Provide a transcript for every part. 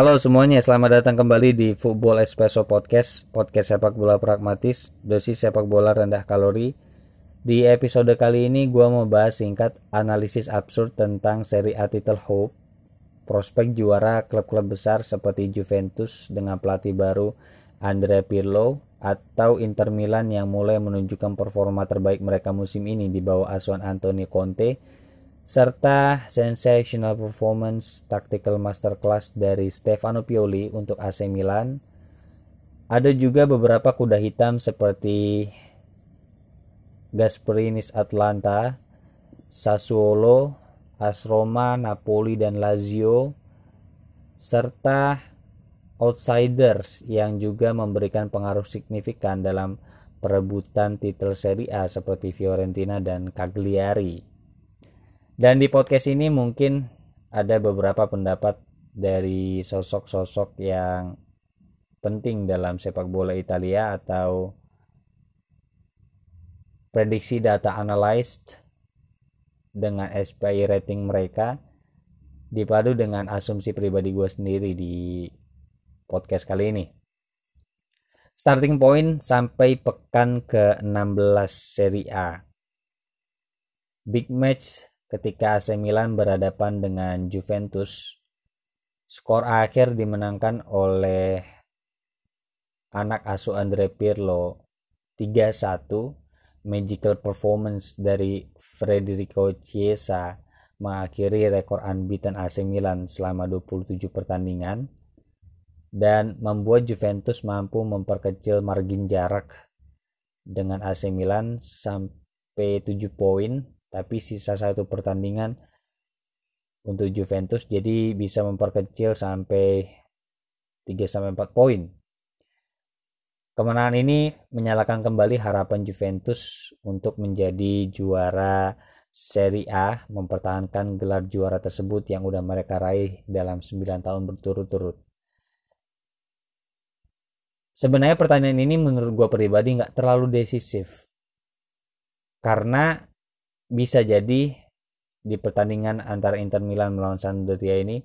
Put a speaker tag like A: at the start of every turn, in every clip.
A: Halo semuanya, selamat datang kembali di Football Espresso Podcast, podcast sepak bola pragmatis, dosis sepak bola rendah kalori. Di episode kali ini gue mau bahas singkat analisis absurd tentang seri A title Hope, prospek juara klub-klub besar seperti Juventus dengan pelatih baru Andrea Pirlo, atau Inter Milan yang mulai menunjukkan performa terbaik mereka musim ini di bawah asuhan Antonio Conte serta sensational performance tactical masterclass dari Stefano Pioli untuk AC Milan. Ada juga beberapa kuda hitam seperti Gasperinis Atlanta, Sassuolo, AS Roma, Napoli dan Lazio serta outsiders yang juga memberikan pengaruh signifikan dalam perebutan titel Serie A seperti Fiorentina dan Cagliari. Dan di podcast ini mungkin ada beberapa pendapat dari sosok-sosok yang penting dalam sepak bola Italia atau prediksi data analyzed dengan SPI rating mereka dipadu dengan asumsi pribadi gue sendiri di podcast kali ini. Starting point sampai pekan ke-16 Serie A. Big match ketika AC Milan berhadapan dengan Juventus. Skor akhir dimenangkan oleh anak asuh Andre Pirlo 3-1. Magical performance dari Federico Chiesa mengakhiri rekor unbeaten AC Milan selama 27 pertandingan dan membuat Juventus mampu memperkecil margin jarak dengan AC Milan sampai 7 poin tapi sisa satu pertandingan untuk Juventus jadi bisa memperkecil sampai 3 sampai 4 poin. Kemenangan ini menyalakan kembali harapan Juventus untuk menjadi juara Serie A, mempertahankan gelar juara tersebut yang udah mereka raih dalam 9 tahun berturut-turut. Sebenarnya pertanyaan ini menurut gue pribadi nggak terlalu decisif. Karena bisa jadi di pertandingan antara Inter Milan melawan Sampdoria ini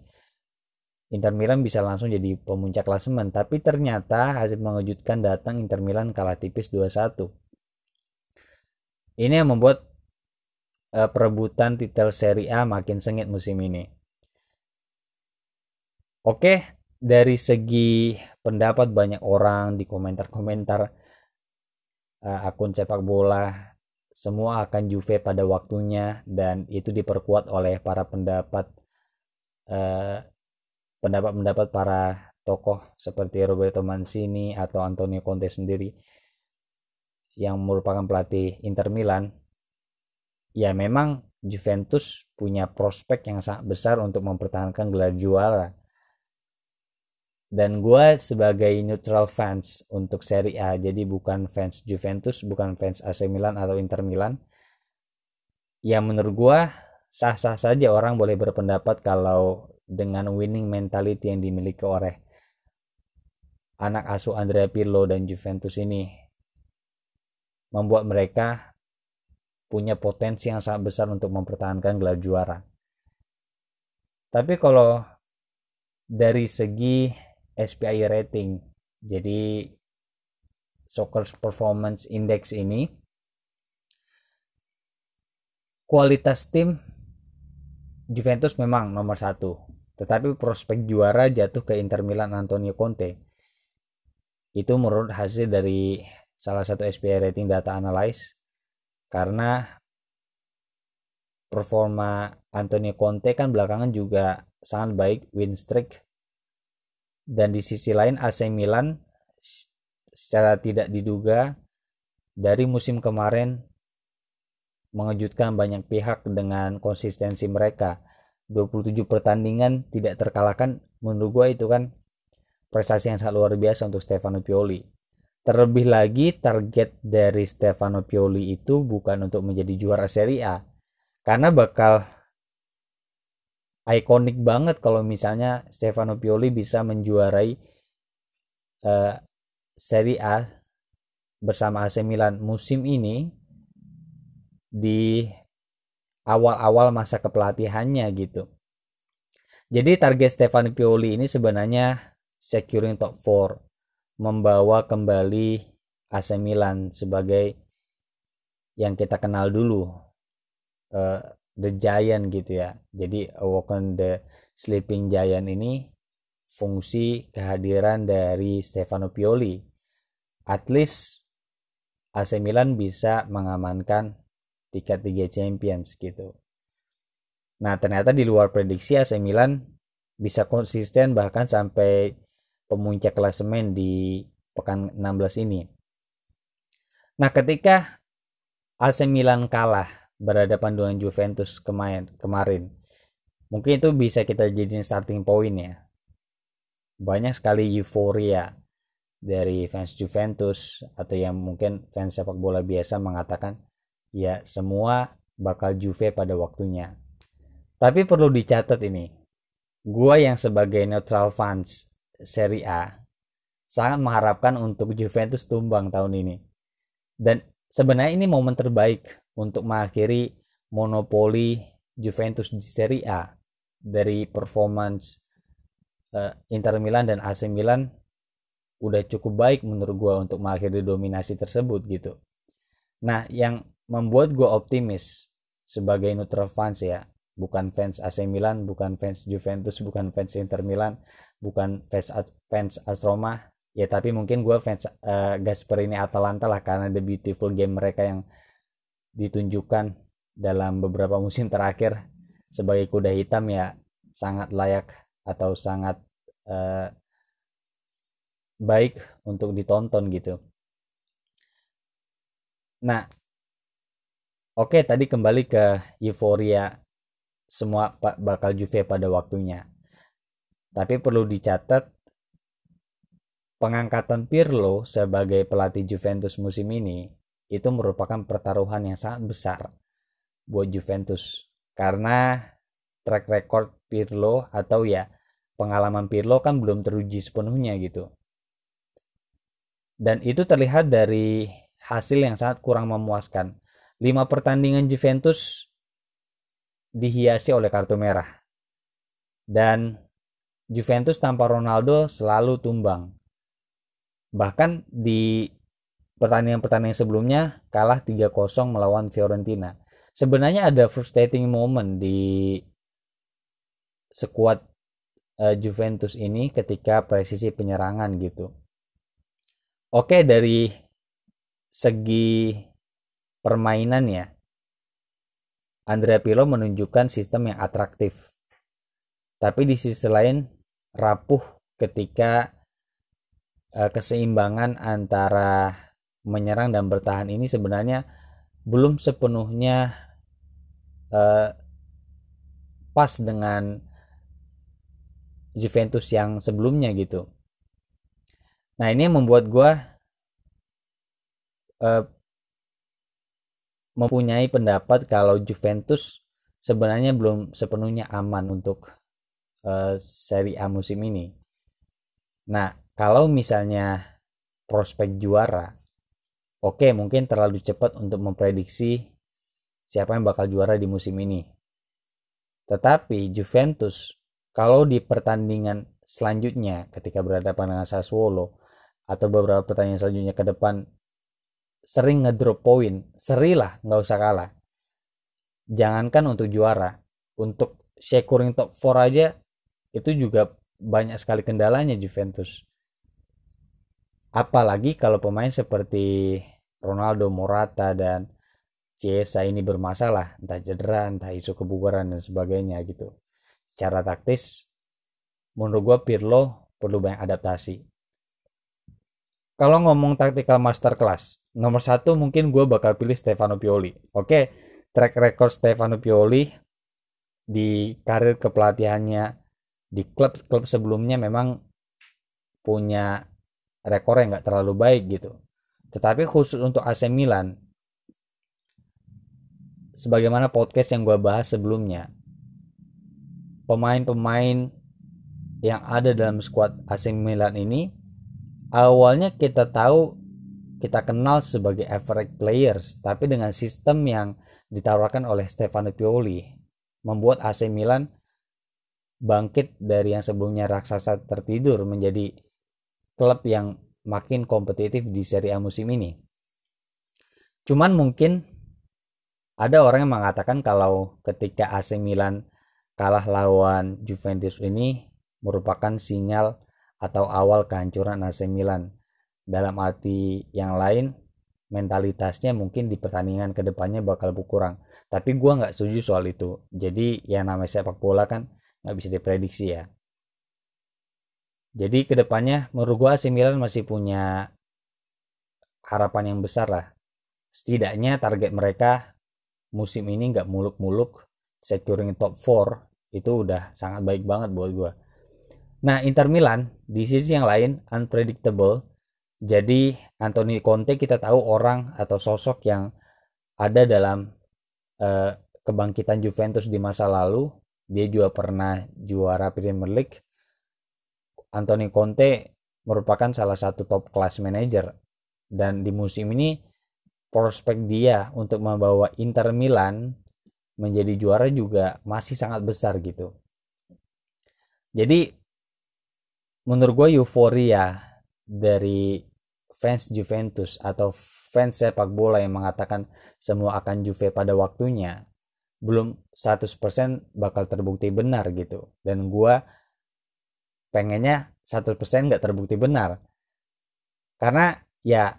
A: Inter Milan bisa langsung jadi pemuncak klasemen. Tapi ternyata hasil mengejutkan datang Inter Milan kalah tipis 2-1 ini yang membuat uh, perebutan titel Serie A makin sengit musim ini. Oke dari segi pendapat banyak orang di komentar-komentar uh, akun sepak bola semua akan Juve pada waktunya dan itu diperkuat oleh para pendapat eh, pendapat-pendapat para tokoh seperti Roberto Mancini atau Antonio Conte sendiri yang merupakan pelatih Inter Milan. Ya memang Juventus punya prospek yang sangat besar untuk mempertahankan gelar juara dan gue sebagai neutral fans untuk Serie A jadi bukan fans Juventus bukan fans AC Milan atau Inter Milan ya menurut gue sah-sah saja orang boleh berpendapat kalau dengan winning mentality yang dimiliki oleh anak asuh Andrea Pirlo dan Juventus ini membuat mereka punya potensi yang sangat besar untuk mempertahankan gelar juara. Tapi kalau dari segi SPI rating. Jadi Soccer Performance Index ini kualitas tim Juventus memang nomor satu, tetapi prospek juara jatuh ke Inter Milan Antonio Conte. Itu menurut hasil dari salah satu SPI rating data analyze karena performa Antonio Conte kan belakangan juga sangat baik win streak dan di sisi lain AC Milan secara tidak diduga dari musim kemarin mengejutkan banyak pihak dengan konsistensi mereka. 27 pertandingan tidak terkalahkan menurut gue itu kan prestasi yang sangat luar biasa untuk Stefano Pioli. Terlebih lagi target dari Stefano Pioli itu bukan untuk menjadi juara Serie A karena bakal ikonik banget kalau misalnya Stefano Pioli bisa menjuarai uh, Serie A bersama AC Milan musim ini di awal-awal masa kepelatihannya gitu. Jadi target Stefano Pioli ini sebenarnya securing top 4, membawa kembali AC Milan sebagai yang kita kenal dulu uh, the giant gitu ya. Jadi Awoken the sleeping giant ini fungsi kehadiran dari Stefano Pioli. At least AC Milan bisa mengamankan tiket Liga Champions gitu. Nah, ternyata di luar prediksi AC Milan bisa konsisten bahkan sampai pemuncak klasemen di pekan 16 ini. Nah, ketika AC Milan kalah berhadapan dengan Juventus kemarin, kemarin mungkin itu bisa kita jadiin starting point ya. Banyak sekali euforia dari fans Juventus atau yang mungkin fans sepak bola biasa mengatakan ya semua bakal Juve pada waktunya tapi perlu dicatat ini, gua yang sebagai neutral fans Serie A sangat mengharapkan untuk Juventus tumbang tahun ini. Dan sebenarnya ini momen terbaik untuk mengakhiri monopoli Juventus di Serie A dari performance uh, Inter Milan dan AC Milan udah cukup baik menurut gue untuk mengakhiri dominasi tersebut gitu. Nah, yang membuat gue optimis sebagai neutral fans ya, bukan fans AC Milan, bukan fans Juventus, bukan fans Inter Milan, bukan fans fans AS Roma. Ya tapi mungkin gue fans uh, Gasperini Atalanta lah karena the beautiful game mereka yang ditunjukkan dalam beberapa musim terakhir sebagai kuda hitam ya sangat layak atau sangat uh, baik untuk ditonton gitu. Nah, oke okay, tadi kembali ke euforia semua bakal Juve pada waktunya. Tapi perlu dicatat pengangkatan Pirlo sebagai pelatih Juventus musim ini itu merupakan pertaruhan yang sangat besar buat Juventus karena track record Pirlo atau ya pengalaman Pirlo kan belum teruji sepenuhnya gitu. Dan itu terlihat dari hasil yang sangat kurang memuaskan. 5 pertandingan Juventus dihiasi oleh kartu merah. Dan Juventus tanpa Ronaldo selalu tumbang. Bahkan di pertandingan-pertandingan sebelumnya kalah 3-0 melawan Fiorentina. Sebenarnya ada frustrating moment di sekuat uh, Juventus ini ketika presisi penyerangan gitu. Oke dari segi permainan ya Andrea Pirlo menunjukkan sistem yang atraktif. Tapi di sisi lain rapuh ketika uh, keseimbangan antara menyerang dan bertahan ini sebenarnya belum sepenuhnya uh, pas dengan Juventus yang sebelumnya gitu. Nah ini yang membuat gue uh, mempunyai pendapat kalau Juventus sebenarnya belum sepenuhnya aman untuk uh, Serie A musim ini. Nah, kalau misalnya prospek juara, oke mungkin terlalu cepat untuk memprediksi siapa yang bakal juara di musim ini. Tetapi Juventus kalau di pertandingan selanjutnya ketika berhadapan dengan Sassuolo atau beberapa pertandingan selanjutnya ke depan sering ngedrop poin, serilah nggak usah kalah. Jangankan untuk juara, untuk securing top 4 aja itu juga banyak sekali kendalanya Juventus. Apalagi kalau pemain seperti Ronaldo, Morata dan Chiesa ini bermasalah, entah cedera, entah isu kebugaran dan sebagainya gitu. Secara taktis, menurut gue Pirlo perlu banyak adaptasi. Kalau ngomong tactical masterclass, nomor satu mungkin gue bakal pilih Stefano Pioli. Oke, track record Stefano Pioli di karir kepelatihannya di klub-klub sebelumnya memang punya rekor yang nggak terlalu baik gitu. Tetapi khusus untuk AC Milan, sebagaimana podcast yang gue bahas sebelumnya, pemain-pemain yang ada dalam skuad AC Milan ini awalnya kita tahu kita kenal sebagai average players, tapi dengan sistem yang ditawarkan oleh Stefano Pioli membuat AC Milan bangkit dari yang sebelumnya raksasa tertidur menjadi klub yang makin kompetitif di Serie A musim ini. Cuman mungkin ada orang yang mengatakan kalau ketika AC Milan kalah lawan Juventus ini merupakan sinyal atau awal kehancuran AC Milan. Dalam arti yang lain, mentalitasnya mungkin di pertandingan ke depannya bakal berkurang. Tapi gue nggak setuju soal itu. Jadi yang namanya sepak bola kan nggak bisa diprediksi ya. Jadi ke depannya menurut gue AC Milan masih punya harapan yang besar lah. Setidaknya target mereka musim ini nggak muluk-muluk securing top 4 itu udah sangat baik banget buat gue. Nah Inter Milan di sisi yang lain unpredictable. Jadi Anthony Conte kita tahu orang atau sosok yang ada dalam uh, kebangkitan Juventus di masa lalu dia juga pernah juara Premier League. Anthony Conte merupakan salah satu top class manager dan di musim ini prospek dia untuk membawa Inter Milan menjadi juara juga masih sangat besar gitu. Jadi menurut gue euforia dari fans Juventus atau fans sepak bola yang mengatakan semua akan Juve pada waktunya belum 100% bakal terbukti benar gitu dan gue pengennya 100% nggak terbukti benar karena ya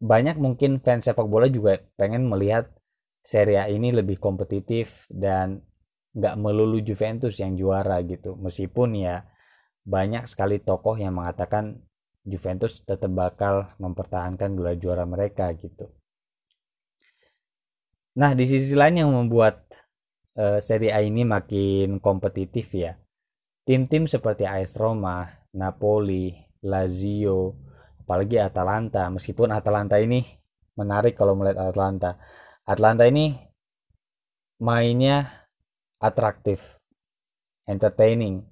A: banyak mungkin fans sepak bola juga pengen melihat Serie A ini lebih kompetitif dan nggak melulu Juventus yang juara gitu meskipun ya banyak sekali tokoh yang mengatakan Juventus tetap bakal mempertahankan gelar juara mereka gitu Nah, di sisi lain yang membuat uh, Serie A ini makin kompetitif ya. Tim-tim seperti AS Roma, Napoli, Lazio, apalagi Atalanta. Meskipun Atalanta ini menarik kalau melihat Atalanta. Atalanta ini mainnya atraktif, entertaining.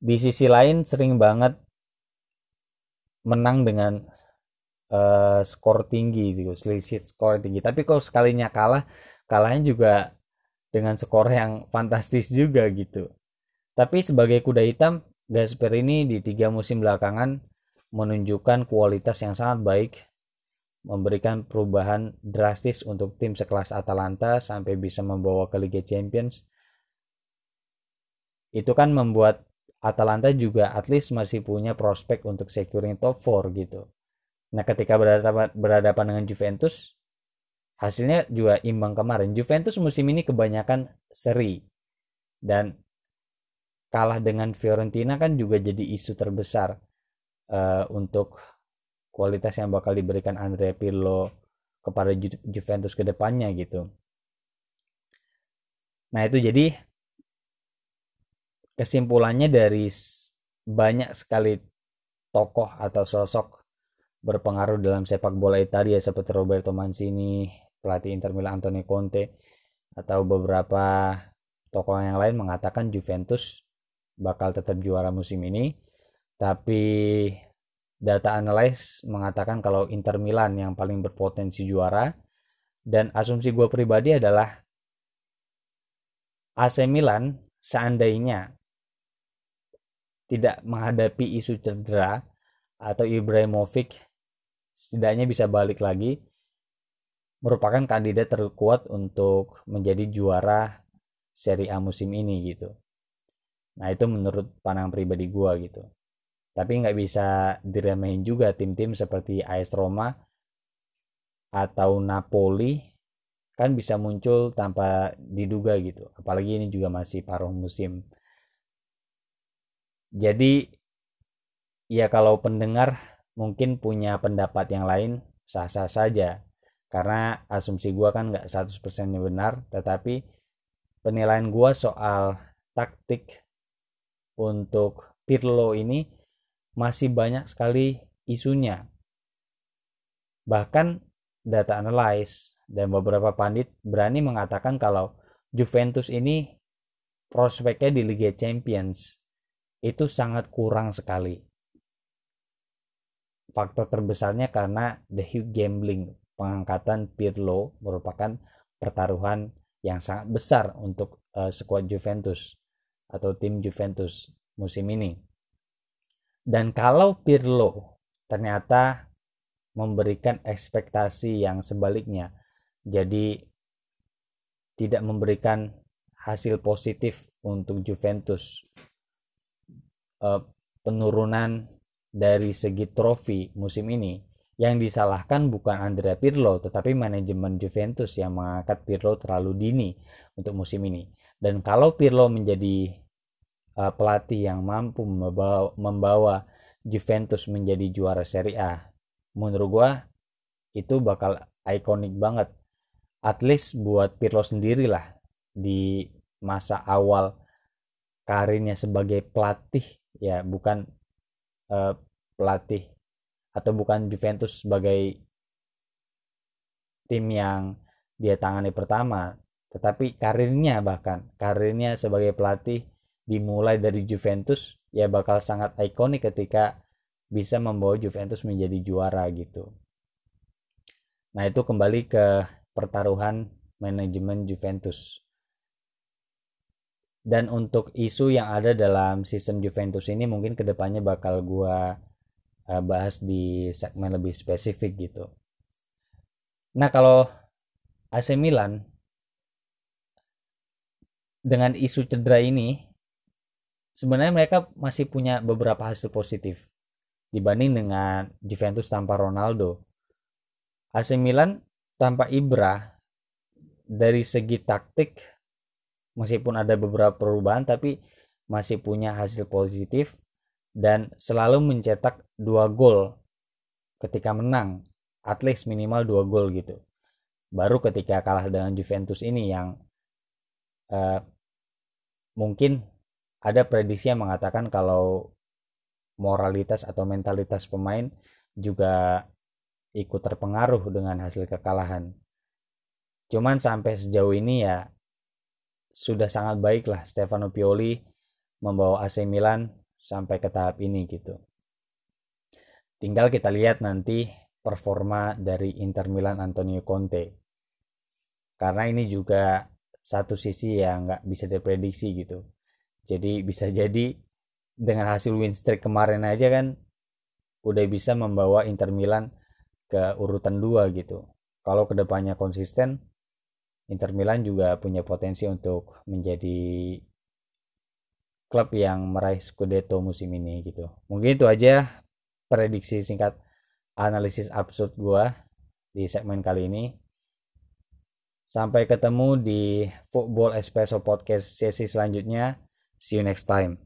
A: Di sisi lain sering banget menang dengan uh, skor tinggi gitu selisih skor tinggi tapi kalau sekalinya kalah kalahnya juga dengan skor yang fantastis juga gitu tapi sebagai kuda hitam Gasper ini di tiga musim belakangan menunjukkan kualitas yang sangat baik memberikan perubahan drastis untuk tim sekelas Atalanta sampai bisa membawa ke Liga Champions itu kan membuat Atalanta juga at least masih punya prospek untuk securing top 4 gitu Nah, ketika berhadapan, berhadapan dengan Juventus, hasilnya juga imbang kemarin. Juventus musim ini kebanyakan seri dan kalah dengan Fiorentina kan juga jadi isu terbesar uh, untuk kualitas yang bakal diberikan Andrea Pirlo kepada Ju Juventus ke depannya gitu. Nah, itu jadi kesimpulannya dari banyak sekali tokoh atau sosok berpengaruh dalam sepak bola Italia seperti Roberto Mancini, pelatih Inter Milan Antonio Conte, atau beberapa tokoh yang lain mengatakan Juventus bakal tetap juara musim ini. Tapi data analis mengatakan kalau Inter Milan yang paling berpotensi juara dan asumsi gue pribadi adalah AC Milan seandainya tidak menghadapi isu cedera atau Ibrahimovic setidaknya bisa balik lagi merupakan kandidat terkuat untuk menjadi juara Serie A musim ini gitu. Nah itu menurut pandangan pribadi gue gitu. Tapi nggak bisa diremehin juga tim-tim seperti AS Roma atau Napoli kan bisa muncul tanpa diduga gitu. Apalagi ini juga masih paruh musim. Jadi ya kalau pendengar mungkin punya pendapat yang lain sah-sah saja karena asumsi gue kan nggak 100% benar tetapi penilaian gue soal taktik untuk Pirlo ini masih banyak sekali isunya. Bahkan data analyze dan beberapa pandit berani mengatakan kalau Juventus ini prospeknya di Liga Champions. Itu sangat kurang sekali. Faktor terbesarnya karena the huge gambling. Pengangkatan Pirlo merupakan pertaruhan yang sangat besar untuk uh, skuad Juventus atau tim Juventus musim ini. Dan kalau Pirlo ternyata memberikan ekspektasi yang sebaliknya, jadi tidak memberikan hasil positif untuk Juventus. Uh, penurunan dari segi trofi musim ini yang disalahkan bukan Andrea Pirlo tetapi manajemen Juventus yang mengangkat Pirlo terlalu dini untuk musim ini. Dan kalau Pirlo menjadi uh, pelatih yang mampu membawa, membawa Juventus menjadi juara Serie A, menurut gua itu bakal ikonik banget. At least buat Pirlo sendirilah di masa awal karirnya sebagai pelatih ya bukan uh, pelatih atau bukan Juventus sebagai tim yang dia tangani pertama tetapi karirnya bahkan karirnya sebagai pelatih dimulai dari Juventus ya bakal sangat ikonik ketika bisa membawa Juventus menjadi juara gitu. Nah itu kembali ke pertaruhan manajemen Juventus. Dan untuk isu yang ada dalam sistem Juventus ini mungkin ke depannya bakal gua uh, bahas di segmen lebih spesifik gitu. Nah kalau AC Milan dengan isu cedera ini sebenarnya mereka masih punya beberapa hasil positif dibanding dengan Juventus tanpa Ronaldo. AC Milan tanpa Ibra dari segi taktik meskipun ada beberapa perubahan tapi masih punya hasil positif dan selalu mencetak dua gol ketika menang at least minimal dua gol gitu baru ketika kalah dengan Juventus ini yang uh, mungkin ada prediksi yang mengatakan kalau moralitas atau mentalitas pemain juga ikut terpengaruh dengan hasil kekalahan. Cuman sampai sejauh ini ya sudah sangat baik lah Stefano Pioli membawa AC Milan sampai ke tahap ini gitu. Tinggal kita lihat nanti performa dari Inter Milan Antonio Conte. Karena ini juga satu sisi yang nggak bisa diprediksi gitu. Jadi bisa jadi dengan hasil win streak kemarin aja kan udah bisa membawa Inter Milan ke urutan 2 gitu. Kalau ke depannya konsisten Inter Milan juga punya potensi untuk menjadi klub yang meraih Scudetto musim ini gitu. Mungkin itu aja prediksi singkat analisis absurd gua di segmen kali ini Sampai ketemu di Football Espresso Podcast sesi selanjutnya. See you next time.